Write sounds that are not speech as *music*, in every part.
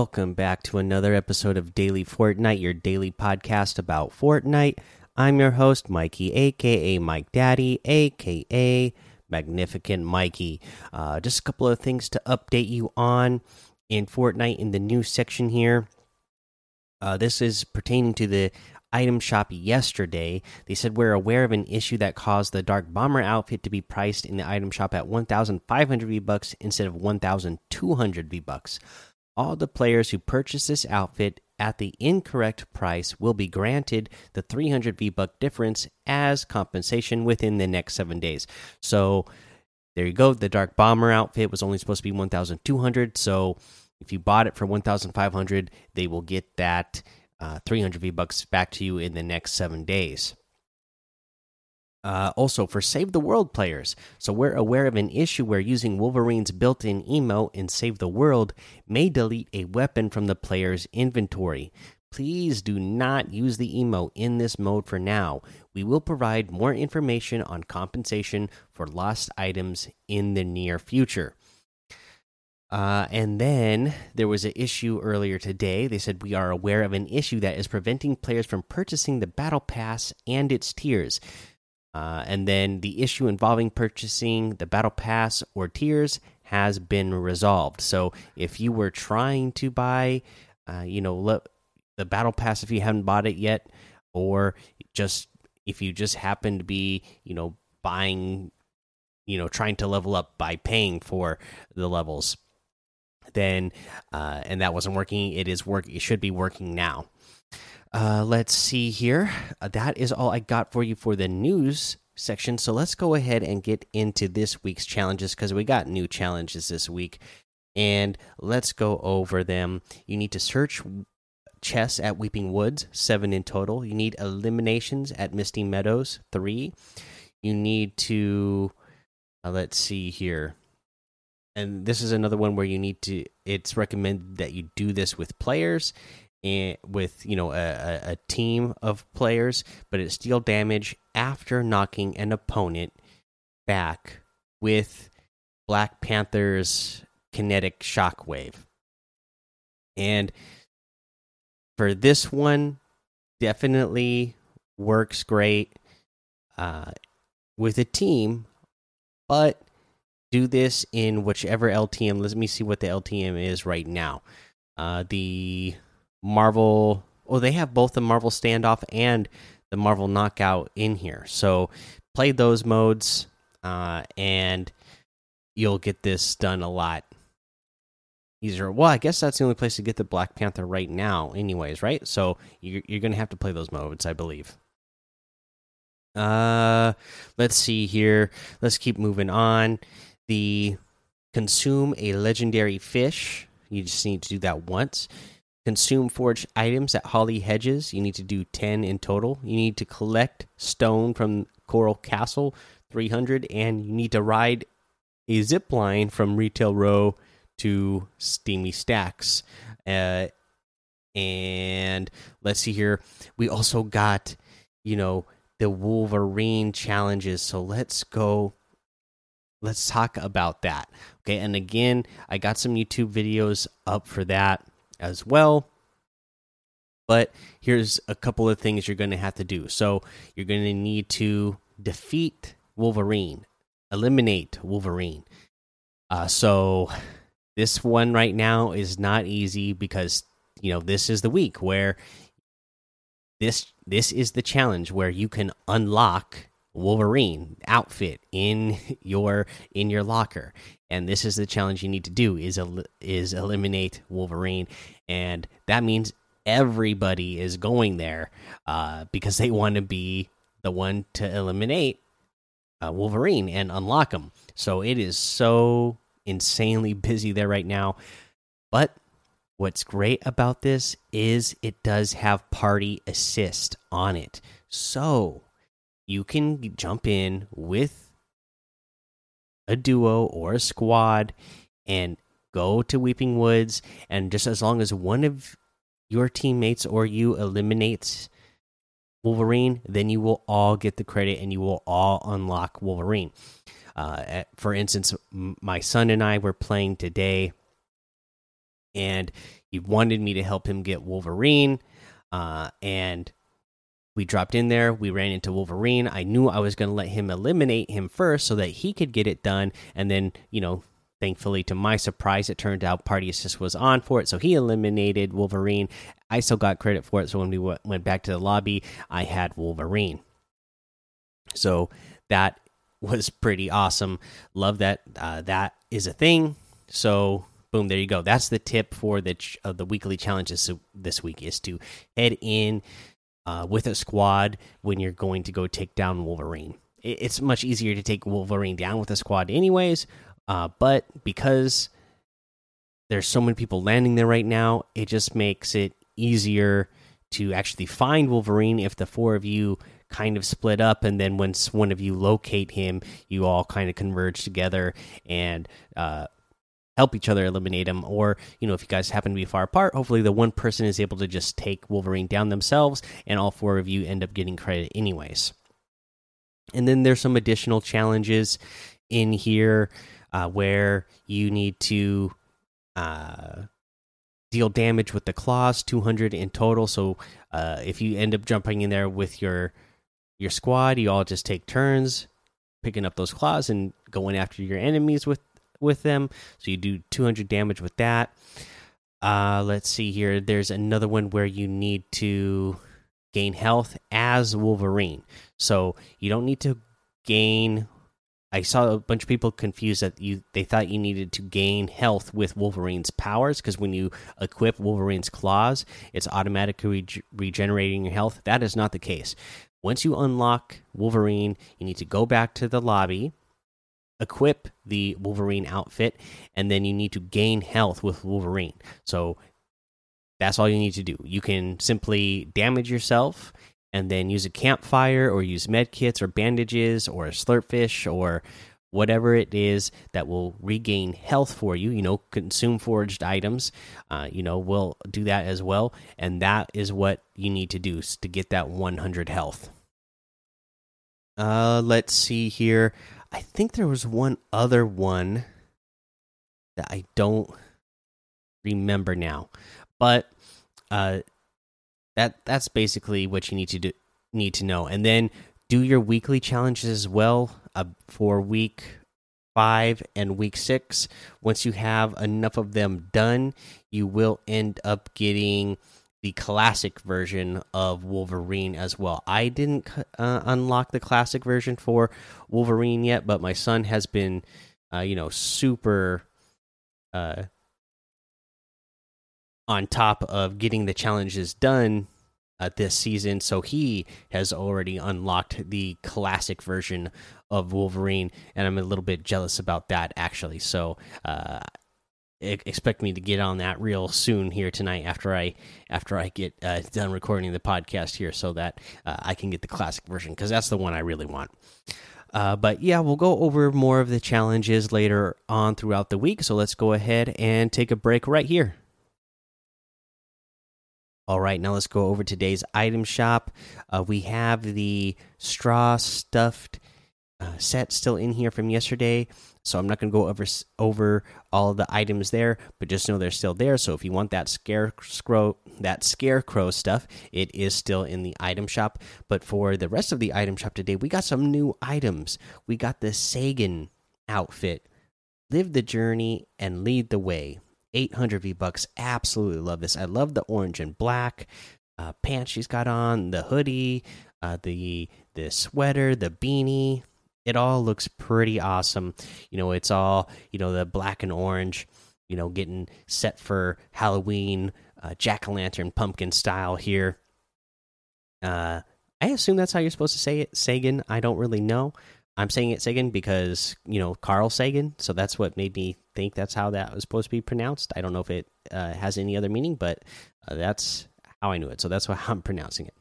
Welcome back to another episode of Daily Fortnite, your daily podcast about Fortnite. I'm your host, Mikey, aka Mike Daddy, aka Magnificent Mikey. Uh, just a couple of things to update you on in Fortnite in the news section here. Uh, this is pertaining to the item shop yesterday. They said we're aware of an issue that caused the Dark Bomber outfit to be priced in the item shop at 1,500 V bucks instead of 1,200 V bucks all the players who purchase this outfit at the incorrect price will be granted the 300 V buck difference as compensation within the next seven days. So there you go. The Dark Bomber outfit was only supposed to be 1,200. So if you bought it for 1,500, they will get that uh, 300 V bucks back to you in the next seven days. Uh, also, for Save the World players, so we're aware of an issue where using Wolverine's built in emote in Save the World may delete a weapon from the player's inventory. Please do not use the emote in this mode for now. We will provide more information on compensation for lost items in the near future. Uh, and then there was an issue earlier today. They said we are aware of an issue that is preventing players from purchasing the Battle Pass and its tiers. Uh, and then the issue involving purchasing the battle pass or tiers has been resolved. So if you were trying to buy, uh, you know, the battle pass if you haven't bought it yet, or just if you just happen to be, you know, buying, you know, trying to level up by paying for the levels, then uh, and that wasn't working, it is work. It should be working now. Uh, let's see here. Uh, that is all I got for you for the news section. So let's go ahead and get into this week's challenges because we got new challenges this week. And let's go over them. You need to search chess at Weeping Woods, seven in total. You need eliminations at Misty Meadows, three. You need to, uh, let's see here. And this is another one where you need to, it's recommended that you do this with players with you know a, a team of players, but it's deal damage after knocking an opponent back with Black Panther's kinetic shockwave. And for this one, definitely works great uh, with a team, but do this in whichever LTM. Let me see what the LTM is right now. Uh, the Marvel. Oh, they have both the Marvel standoff and the Marvel knockout in here. So play those modes, uh, and you'll get this done a lot easier. Well, I guess that's the only place to get the Black Panther right now, anyways, right? So you're, you're going to have to play those modes, I believe. Uh, let's see here. Let's keep moving on. The consume a legendary fish. You just need to do that once. Consume foraged items at Holly Hedges. You need to do 10 in total. You need to collect stone from Coral Castle, 300. And you need to ride a zip line from Retail Row to Steamy Stacks. Uh, and let's see here. We also got, you know, the Wolverine challenges. So let's go. Let's talk about that. Okay. And again, I got some YouTube videos up for that as well. But here's a couple of things you're going to have to do. So you're going to need to defeat Wolverine, eliminate Wolverine. Uh, so this one right now is not easy because you know this is the week where this this is the challenge where you can unlock Wolverine outfit in *laughs* your in your locker, and this is the challenge you need to do is el is eliminate Wolverine, and that means everybody is going there uh, because they want to be the one to eliminate uh, Wolverine and unlock him. So it is so insanely busy there right now, but. What's great about this is it does have party assist on it. So you can jump in with a duo or a squad and go to Weeping Woods. And just as long as one of your teammates or you eliminates Wolverine, then you will all get the credit and you will all unlock Wolverine. Uh, for instance, my son and I were playing today, and he wanted me to help him get Wolverine, uh, and we dropped in there. We ran into Wolverine. I knew I was going to let him eliminate him first so that he could get it done, and then you know Thankfully, to my surprise, it turned out Party Assist was on for it, so he eliminated Wolverine. I still got credit for it, so when we went back to the lobby, I had Wolverine. So that was pretty awesome. Love that uh, that is a thing. So boom, there you go. That's the tip for the uh, the weekly challenges this week is to head in uh, with a squad when you're going to go take down Wolverine. It's much easier to take Wolverine down with a squad, anyways. Uh, but because there's so many people landing there right now, it just makes it easier to actually find Wolverine if the four of you kind of split up and then once one of you locate him you all kind of converge together and uh, help each other eliminate him or you know if you guys happen to be far apart hopefully the one person is able to just take wolverine down themselves and all four of you end up getting credit anyways and then there's some additional challenges in here uh, where you need to uh, deal damage with the claws, 200 in total. So uh, if you end up jumping in there with your your squad, you all just take turns picking up those claws and going after your enemies with with them. So you do 200 damage with that. Uh, let's see here. There's another one where you need to gain health as Wolverine. So you don't need to gain I saw a bunch of people confused that you they thought you needed to gain health with Wolverine's powers because when you equip Wolverine's claws, it's automatically regenerating your health. That is not the case. Once you unlock Wolverine, you need to go back to the lobby, equip the Wolverine outfit, and then you need to gain health with Wolverine. So that's all you need to do. You can simply damage yourself and then use a campfire or use med kits or bandages or a slurpfish or whatever it is that will regain health for you you know consume foraged items uh, you know we'll do that as well and that is what you need to do to get that 100 health uh let's see here i think there was one other one that i don't remember now but uh that that's basically what you need to do need to know. And then do your weekly challenges as well uh, for week five and week six. Once you have enough of them done you will end up getting the classic version of wolverine as well i didn't uh, unlock the classic version for wolverine yet but my son has been uh, you know super uh, on top of getting the challenges done uh, this season. So he has already unlocked the classic version of Wolverine, and I'm a little bit jealous about that actually. So uh, expect me to get on that real soon here tonight after I after I get uh, done recording the podcast here, so that uh, I can get the classic version because that's the one I really want. Uh, but yeah, we'll go over more of the challenges later on throughout the week. So let's go ahead and take a break right here. All right, now let's go over today's item shop. Uh, we have the straw stuffed uh, set still in here from yesterday, so I'm not going to go over over all the items there, but just know they're still there. So if you want that scarecrow that scarecrow stuff, it is still in the item shop. But for the rest of the item shop today, we got some new items. We got the Sagan outfit. Live the journey and lead the way. 800 V bucks. Absolutely love this. I love the orange and black uh, pants she's got on, the hoodie, uh, the the sweater, the beanie. It all looks pretty awesome. You know, it's all you know the black and orange. You know, getting set for Halloween, uh, jack o' lantern pumpkin style here. Uh, I assume that's how you're supposed to say it, Sagan. I don't really know. I'm saying it Sagan because you know Carl Sagan, so that's what made me think that's how that was supposed to be pronounced. I don't know if it uh, has any other meaning, but uh, that's how I knew it. So that's why *laughs* I'm pronouncing it.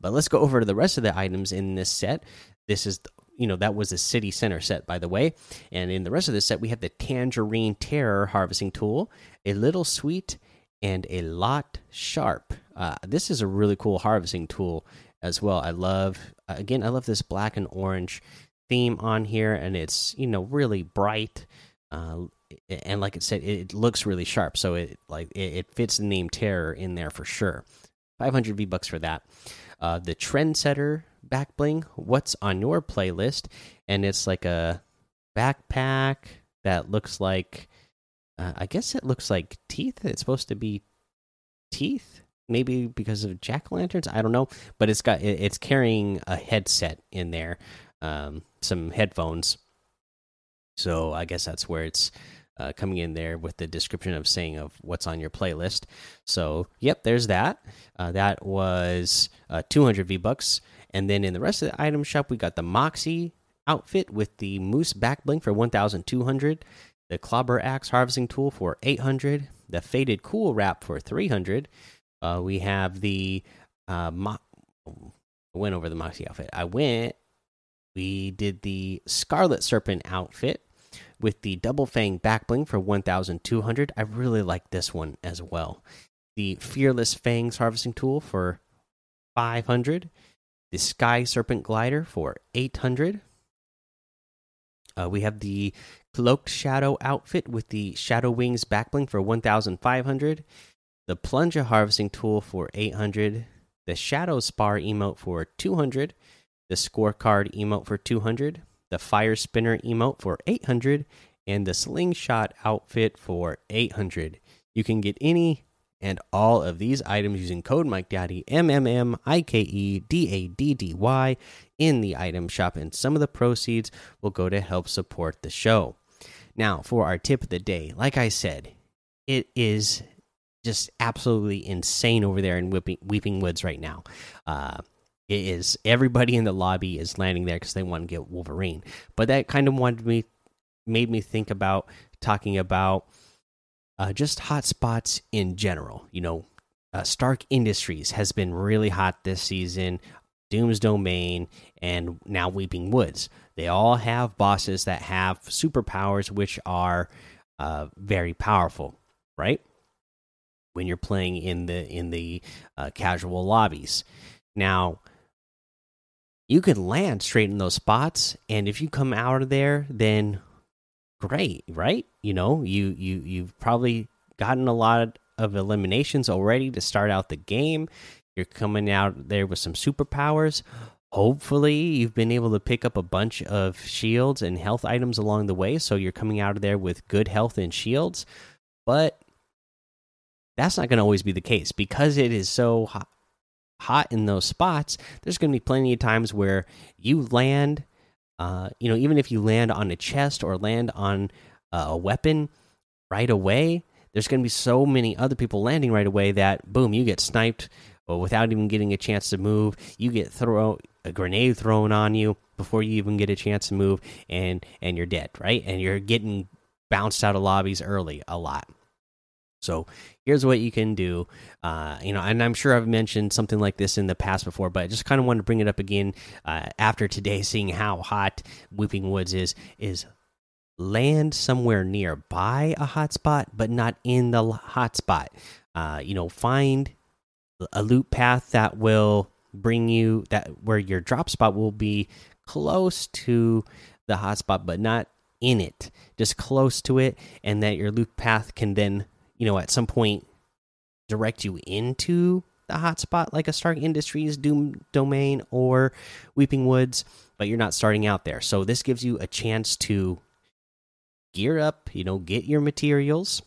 But let's go over to the rest of the items in this set. This is, you know, that was the city center set, by the way. And in the rest of the set, we have the Tangerine Terror harvesting tool, a little sweet, and a lot sharp. Uh, this is a really cool harvesting tool as well. I love, again, I love this black and orange theme on here, and it's, you know, really bright uh, and like I said, it looks really sharp. So it like it, it fits the name Terror in there for sure. 500 V bucks for that. Uh, the Trendsetter back bling. What's on your playlist? And it's like a backpack that looks like. Uh, I guess it looks like teeth. It's supposed to be teeth, maybe because of jack lanterns. I don't know, but it's got it's carrying a headset in there, um, some headphones. So I guess that's where it's uh, coming in there with the description of saying of what's on your playlist. So, yep, there's that. Uh, that was uh, 200 V bucks. And then in the rest of the item shop, we got the Moxie outfit with the Moose back bling for 1,200, the Clobber Axe harvesting tool for 800, the Faded Cool Wrap for 300. Uh, we have the uh, Mo I went over the Moxie outfit. I went. We did the Scarlet Serpent outfit with the double fang back bling for 1200 i really like this one as well the fearless fangs harvesting tool for 500 the sky serpent glider for 800 uh, we have the cloaked shadow outfit with the shadow wings back bling for 1500 the plunger harvesting tool for 800 the shadow spar emote for 200 the scorecard emote for 200 the fire spinner emote for 800 and the slingshot outfit for 800 you can get any and all of these items using code mike daddy m m m i k e d a d d y in the item shop and some of the proceeds will go to help support the show now for our tip of the day like i said it is just absolutely insane over there in Weeping, Weeping Woods right now. Uh, it is everybody in the lobby is landing there because they want to get Wolverine. But that kind of wanted me made me think about talking about uh, just hot spots in general. You know, uh, Stark Industries has been really hot this season. Doom's Domain and now Weeping Woods. They all have bosses that have superpowers, which are uh, very powerful, right? When you're playing in the in the uh, casual lobbies. Now, you can land straight in those spots and if you come out of there then great right? You know you you you've probably gotten a lot of eliminations already to start out the game. You're coming out there with some superpowers. Hopefully you've been able to pick up a bunch of shields and health items along the way so you're coming out of there with good health and shields. But that's not going to always be the case. Because it is so hot hot in those spots, there's going to be plenty of times where you land, uh, you know, even if you land on a chest or land on uh, a weapon right away, there's going to be so many other people landing right away that boom, you get sniped without even getting a chance to move. You get throw a grenade thrown on you before you even get a chance to move, and and you're dead, right? And you're getting bounced out of lobbies early a lot. So here's what you can do. Uh, you know, and I'm sure I've mentioned something like this in the past before, but I just kind of wanted to bring it up again uh, after today, seeing how hot Weeping Woods is. Is land somewhere nearby a hotspot, but not in the hotspot. Uh, you know, find a loop path that will bring you that where your drop spot will be close to the hotspot, but not in it, just close to it, and that your loop path can then you know, at some point direct you into the hotspot like a Stark Industries Doom Domain or Weeping Woods, but you're not starting out there. So this gives you a chance to gear up, you know, get your materials,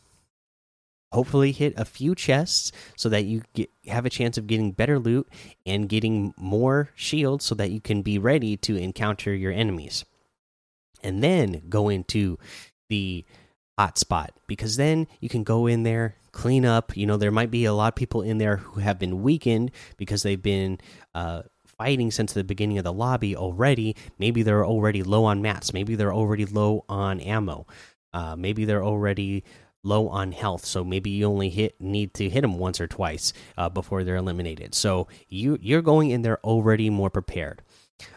hopefully hit a few chests so that you get, have a chance of getting better loot and getting more shields so that you can be ready to encounter your enemies. And then go into the hotspot because then you can go in there clean up. You know there might be a lot of people in there who have been weakened because they've been uh, fighting since the beginning of the lobby already. Maybe they're already low on mats maybe they're already low on ammo. Uh, maybe they're already low on health. So maybe you only hit need to hit them once or twice uh, before they're eliminated. So you you're going in there already more prepared.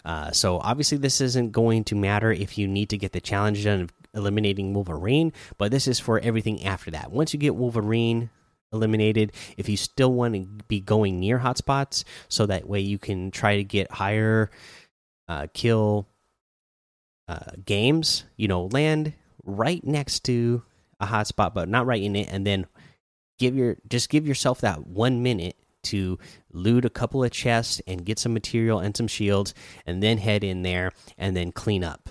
Uh, so obviously this isn't going to matter if you need to get the challenge done eliminating Wolverine, but this is for everything after that. Once you get Wolverine eliminated, if you still want to be going near hotspots, so that way you can try to get higher uh, kill uh, games, you know, land right next to a hotspot, but not right in it, and then give your just give yourself that one minute to loot a couple of chests and get some material and some shields, and then head in there and then clean up.